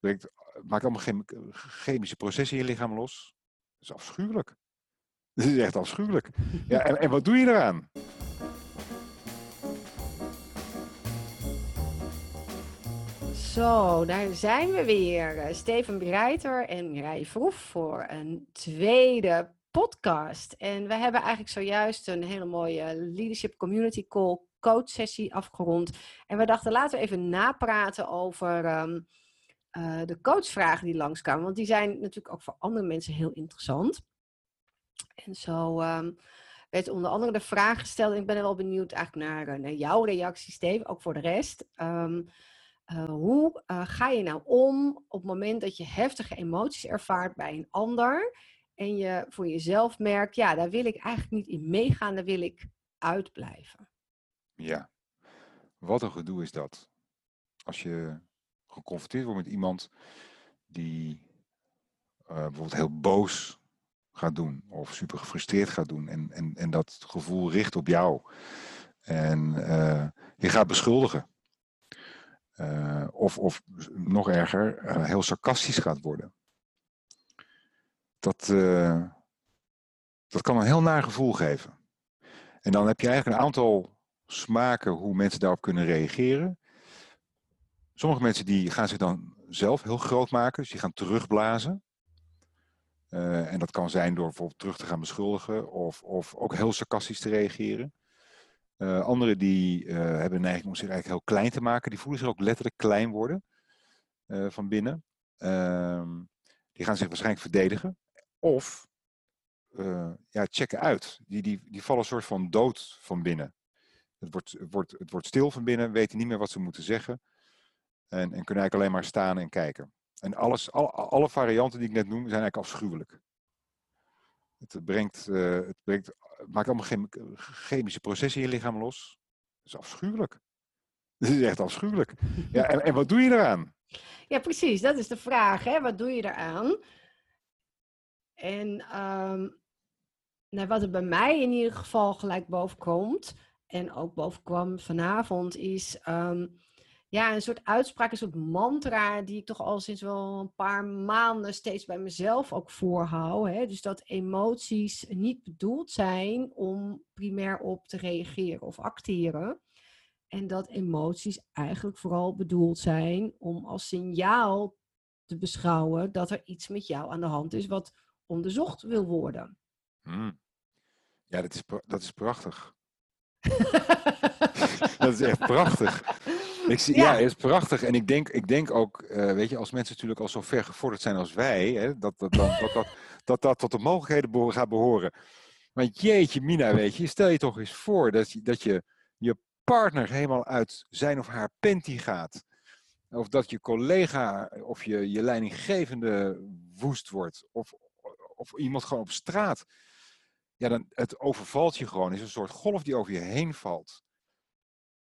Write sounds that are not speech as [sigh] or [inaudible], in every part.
brengt, maakt allemaal chem- chemische processen in je lichaam los. Dat is afschuwelijk. [laughs] Dat is echt afschuwelijk. Ja, en, en wat doe je eraan? Zo, daar zijn we weer. Eh, Steven Breiter en Mireille Vroef voor een tweede podcast. En we hebben eigenlijk zojuist een hele mooie Leadership Community Call coach sessie afgerond. En we dachten, laten we even napraten over ehm, eh, de coachvragen die langskwamen. Want die zijn natuurlijk ook voor andere mensen heel interessant. En zo ehm, werd onder andere de vraag gesteld. En ik ben er wel benieuwd eigenlijk naar, eh, naar jouw reactie, Steven, ook voor de rest. Ehm, uh, hoe ga je nou om op het moment dat je heftige emoties ervaart bij een ander en je voor jezelf merkt, ja, daar wil ik eigenlijk niet in meegaan, daar wil ik uitblijven. Ja, wat een gedoe is dat. Als je geconfronteerd wordt met iemand die uh, bijvoorbeeld heel boos gaat doen of super gefrustreerd gaat doen en, en, en dat gevoel richt op jou en je gaat beschuldigen. Uh, of, of nog erger, heel sarcastisch gaat worden. Dat, dat kan een heel naar gevoel geven. En dan heb je eigenlijk een aantal smaken hoe mensen daarop kunnen reageren. Sommige mensen die gaan zich dan zelf heel groot maken, dus die gaan terugblazen. en dat kan zijn door bijvoorbeeld terug te gaan beschuldigen of, of ook heel sarcastisch te reageren. Uh, anderen die uh, hebben een neiging om zich eigenlijk heel klein te maken. Die voelen zich ook letterlijk klein worden van binnen. Ehm, die gaan zich waarschijnlijk verdedigen. Of ja, checken uit. Die, die, die vallen een soort van dood van binnen. Het wordt, wordt, het wordt stil van binnen, weten niet meer wat ze moeten zeggen. En, en kunnen eigenlijk alleen maar staan en kijken. En alles, al, alle varianten die ik net noem zijn eigenlijk afschuwelijk. Het brengt, het brengt maakt allemaal chem chemische processen in je lichaam los. Dat is afschuwelijk. [laughs] Dat is echt afschuwelijk. Ja, en, en wat doe je eraan? Ja, precies. Dat is de vraag. Hè? Wat doe je eraan? En um, nou, wat er bij mij in ieder geval gelijk boven komt, en ook boven kwam vanavond, is um, ja, een soort uitspraak, een soort mantra die ik toch al sinds wel een paar maanden steeds bij mezelf ook voorhoud. Hè? Dus dat emoties niet bedoeld zijn om primair op te reageren of acteren. En dat emoties eigenlijk vooral bedoeld zijn om als signaal te beschouwen dat er iets met jou aan de hand is wat onderzocht wil worden. Hmm. Ja, dat is, dat is prachtig. [laughs] [laughs] dat is echt prachtig. Ik zie, ja. is prachtig. En ik denk, ik denk ook, uh, weet je, als mensen natuurlijk al zo ver gevorderd zijn als wij, hè, dat, dat, dat, dat, dat, dat, dat tot de mogelijkheden gaat behoren. Maar jeetje, Mina, weet je, stel je toch eens voor dat je, dat je je partner helemaal uit zijn of haar panty gaat. Of dat je collega of je, je leidinggevende woest wordt. Of, of iemand gewoon op straat. Ja, dan, het overvalt je gewoon. Het is een soort golf die over je heen valt.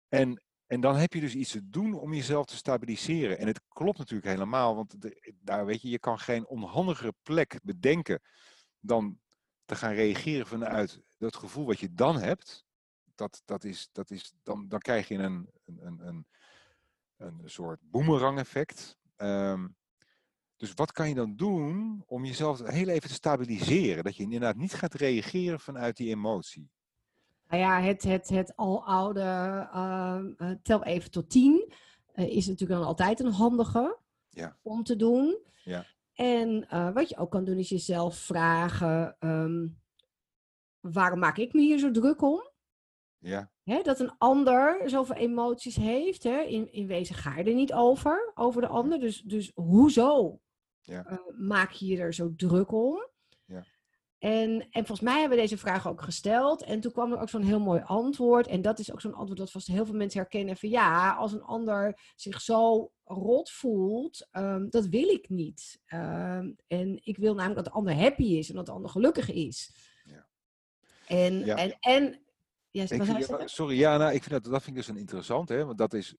En, en dan heb je dus iets te doen om jezelf te stabiliseren. En het klopt natuurlijk helemaal, want daar weet je, je kan geen onhandigere plek bedenken dan te gaan reageren vanuit dat gevoel wat je dan hebt. Dat, dat is, dat is, dan, dan krijg je een, een, een, een soort boemerang effect. Um, dus wat kan je dan doen om jezelf heel even te stabiliseren? Dat je inderdaad niet gaat reageren vanuit die emotie. Nou ja, het, het, het aloude uh, tel even tot tien uh, is natuurlijk dan altijd een handige ja. om te doen. Ja. En uh, wat je ook kan doen is jezelf vragen, um, waarom maak ik me hier zo druk om? Ja. Hè, dat een ander zoveel emoties heeft. Hè? In, in wezen ga je er niet over, over de ander. Dus, dus hoezo ja. maak je je er zo druk om? En, en volgens mij hebben we deze vraag ook gesteld. En toen kwam er ook zo'n heel mooi antwoord. En dat is ook zo'n antwoord dat vast heel veel mensen herkennen. Van ja, als een ander zich zo rot voelt, um, dat wil ik niet. Um, en ik wil namelijk dat de ander happy is en dat de ander gelukkig is. Ja. En, Ja. en, en ja, Ik sorry, ja, nou, ik vind dat, dat vind ik dus een interessant, hè, want dat is,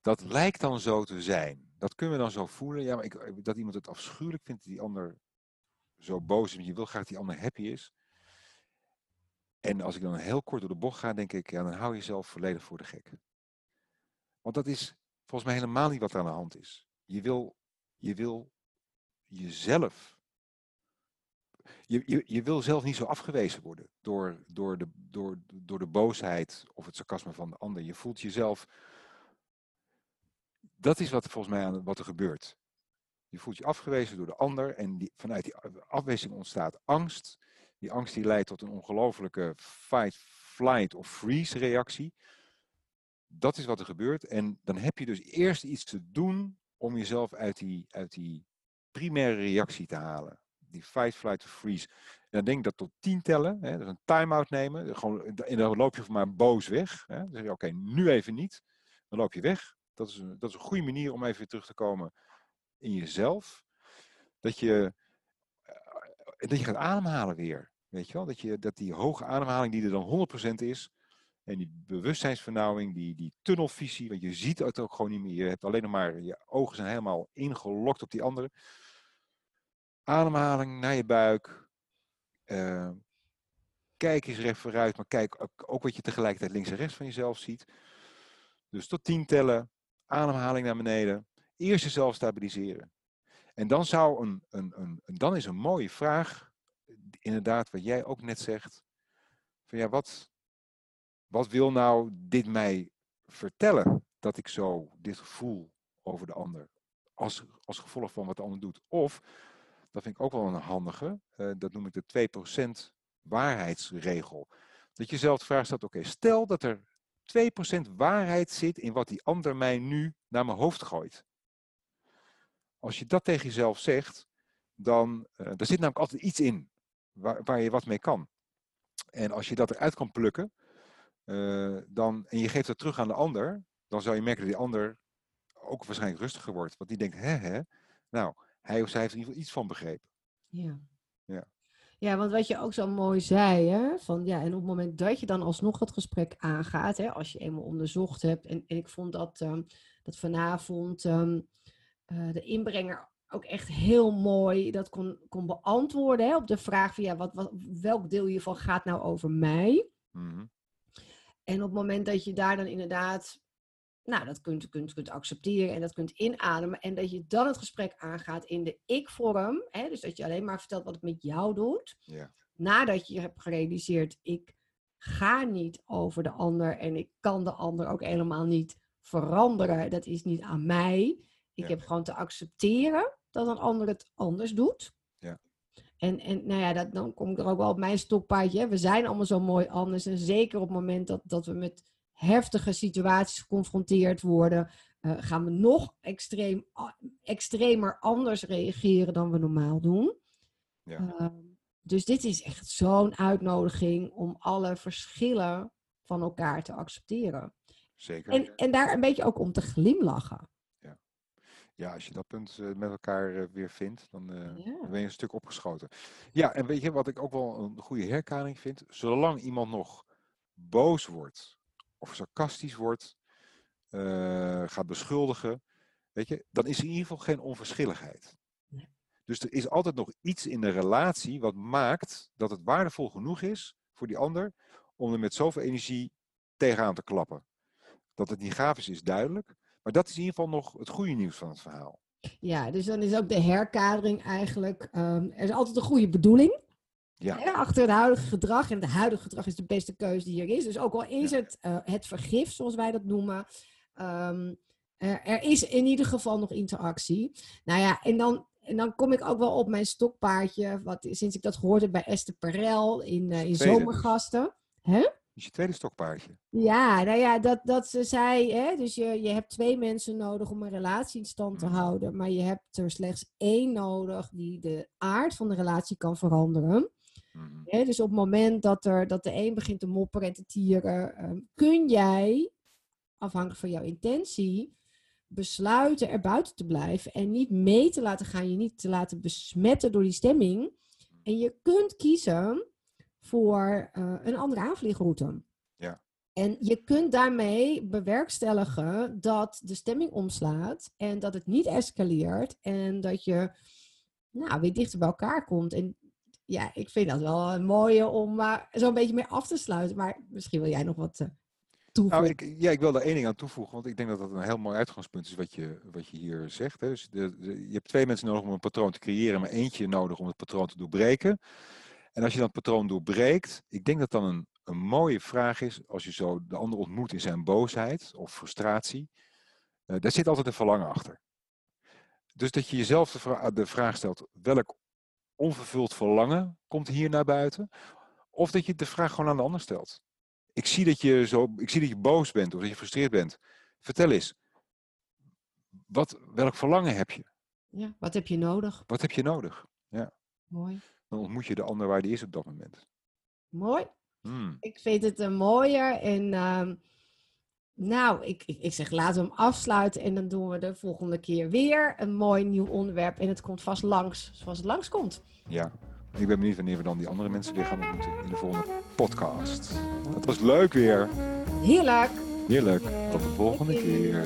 dat lijkt dan zo te zijn. Dat kunnen we dan zo voelen. Ja, maar ik, dat iemand het afschuwelijk vindt, die ander zo boos is, je wil graag dat die ander happy is. En als ik dan heel kort door de bocht ga, denk ik, ja, dan hou je jezelf volledig voor de gek. Want dat is volgens mij helemaal niet wat er aan de hand is. je wil, je wil jezelf. Je, je, je wil zelf niet zo afgewezen worden door, door, de, door, door de boosheid of het sarcasme van de ander. Je voelt jezelf. Dat is wat volgens mij aan wat er gebeurt. Je voelt je afgewezen door de ander en die, vanuit die afwijzing ontstaat angst. Die angst die leidt tot een ongelofelijke fight, flight of freeze reactie. Dat is wat er gebeurt. En dan heb je dus eerst iets te doen om jezelf uit die, uit die primaire reactie te halen. Die fight, flight of freeze. En dan denk dat tot tien tellen, hè, dus een time-out nemen. Gewoon, en dan loop je maar boos weg. Hè. Dan zeg je, oké, nu even niet. Dan loop je weg. Dat is, een, dat is een goede manier om even terug te komen in jezelf. Dat je, uh, dat je gaat ademhalen weer. Weet je wel? Dat, je, dat die hoge ademhaling die er dan 100% is. En die bewustzijnsvernauwing, die, die tunnelvisie. Want je ziet het ook gewoon niet meer. Je hebt alleen nog maar, je ogen zijn helemaal ingelokt op die andere. Ademhaling naar je buik. Uh, kijk eens recht vooruit, maar kijk ook, ook wat je tegelijkertijd links en rechts van jezelf ziet. Dus tot tien tellen, ademhaling naar beneden. Eerst jezelf stabiliseren. En dan, zou een, een, een, dan is een mooie vraag, inderdaad wat jij ook net zegt, van ja, wat, wat wil nou dit mij vertellen dat ik zo dit gevoel over de ander, als, als gevolg van wat de ander doet? Of, dat vind ik ook wel een handige, uh, dat noem ik de 2% waarheidsregel. Dat je zelf de vraag stelt, oké, stel dat er 2% waarheid zit in wat die ander mij nu naar mijn hoofd gooit. Als je dat tegen jezelf zegt, dan uh, er zit namelijk altijd iets in waar, waar, je wat mee kan. En als je dat eruit kan plukken, uh, dan, en je geeft het terug aan de ander, dan zou je merken dat die ander ook waarschijnlijk rustiger wordt. Want die denkt, hè, hè, nou, hij of zij heeft in ieder geval iets van begrepen. Ja. Ja. Ja, want wat je ook zo mooi zei, hè, van ja, en op het moment dat je dan alsnog het gesprek aangaat, hè, als je eenmaal onderzocht hebt, en, en ik vond dat, um, dat vanavond um, uh, de inbrenger ook echt heel mooi dat kon, kon beantwoorden hè, op de vraag van ja, wat, wat, welk deel hiervan gaat nou over mij? Mm -hmm. En op het moment dat je daar dan inderdaad, nou, dat kunt, kunt, kunt accepteren en dat kunt inademen. En dat je dan het gesprek aangaat in de ik-vorm. Dus dat je alleen maar vertelt wat het met jou doet. Ja. Nadat je hebt gerealiseerd, ik ga niet over de ander en ik kan de ander ook helemaal niet veranderen. Dat is niet aan mij. Ik Ja. heb gewoon te accepteren dat een ander het anders doet. Ja. En, en nou ja, dat, dan kom ik er ook wel op mijn stokpaardje. hè. We zijn allemaal zo mooi anders. En zeker op het moment dat, dat we met heftige situaties geconfronteerd worden, eh, gaan we nog extreem, extremer anders reageren dan we normaal doen. Ja. Ehm, dus dit is echt zo'n uitnodiging om alle verschillen van elkaar te accepteren. Zeker. En, en daar een beetje ook om te glimlachen. Ja, als je dat punt eh, met elkaar eh, weer vindt, dan eh, Ja. dan ben je een stuk opgeschoten. Ja, en weet je wat ik ook wel een goede herkaning vind? Zolang iemand nog boos wordt of sarcastisch wordt, gaat beschuldigen, weet je, dan is er in ieder geval geen onverschilligheid. Nee. Dus er is altijd nog iets in de relatie wat maakt dat het waardevol genoeg is voor die ander om er met zoveel energie tegenaan te klappen. Dat het niet gaaf is, is duidelijk. Maar dat is in ieder geval nog het goede nieuws van het verhaal. Ja, dus dan is ook de herkadering eigenlijk. ehm, er is altijd een goede bedoeling Ja. hè, achter het huidige gedrag. En het huidige gedrag is de beste keuze die er is. Dus ook al is Ja. het eh, het vergif, zoals wij dat noemen. ehm, er, er is in ieder geval nog interactie. Nou ja, en dan, en dan kom ik ook wel op mijn stokpaardje. Wat, sinds ik dat gehoord heb bij Esther Perel in, eh, in. Zomergasten. Hè? Is je tweede stokpaardje. Ja, nou ja, dat, dat ze zei, hè, dus je, je hebt twee mensen nodig om een relatie in stand te Mhm. houden, maar je hebt er slechts één nodig die de aard van de relatie kan veranderen. Mhm. Hè, dus op het moment dat, er, dat de een begint te mopperen en te tieren, ehm, kun jij, afhankelijk van jouw intentie, besluiten er buiten te blijven en niet mee te laten gaan, je niet te laten besmetten door die stemming. En je kunt kiezen voor eh, een andere aanvliegroute. Ja. En je kunt daarmee bewerkstelligen dat de stemming omslaat en dat het niet escaleert en dat je nou, weer dichter bij elkaar komt. En ja, ik vind dat wel een mooie om uh, zo'n beetje mee af te sluiten. Maar misschien wil jij nog wat. Uh... toevoegen? Nou, ik, ja, ik wil daar één ding aan toevoegen, want ik denk dat dat een heel mooi uitgangspunt is wat je, wat je hier zegt. Hè. Dus de, je hebt twee mensen nodig om een patroon te creëren, maar eentje nodig om het patroon te doorbreken. En als je dat patroon doorbreekt, ik denk dat dan een, een mooie vraag is, als je zo de ander ontmoet in zijn boosheid of frustratie, uh, daar zit altijd een verlangen achter. Dus dat je jezelf de, vra de vraag stelt, welk onvervuld verlangen komt hier naar buiten? Of dat je de vraag gewoon aan de ander stelt. Ik zie dat je, zo, ik zie dat je boos bent of dat je gefrustreerd bent. Vertel eens, wat, welk verlangen heb je? Ja, wat heb je nodig? Wat heb je nodig? Ja. Mooi. Dan ontmoet je de ander waar die is op dat moment. Mooi. Hmm. Ik vind het een mooier. En uh, nou, ik, ik, ik, zeg laten we hem afsluiten. En dan doen we de volgende keer weer een mooi nieuw onderwerp. En het komt vast langs zoals het langs komt. Ja. Ik ben benieuwd wanneer we dan die andere mensen weer gaan ontmoeten in de volgende podcast. Dat was leuk weer. Heerlijk. Heerlijk. Tot de volgende keer.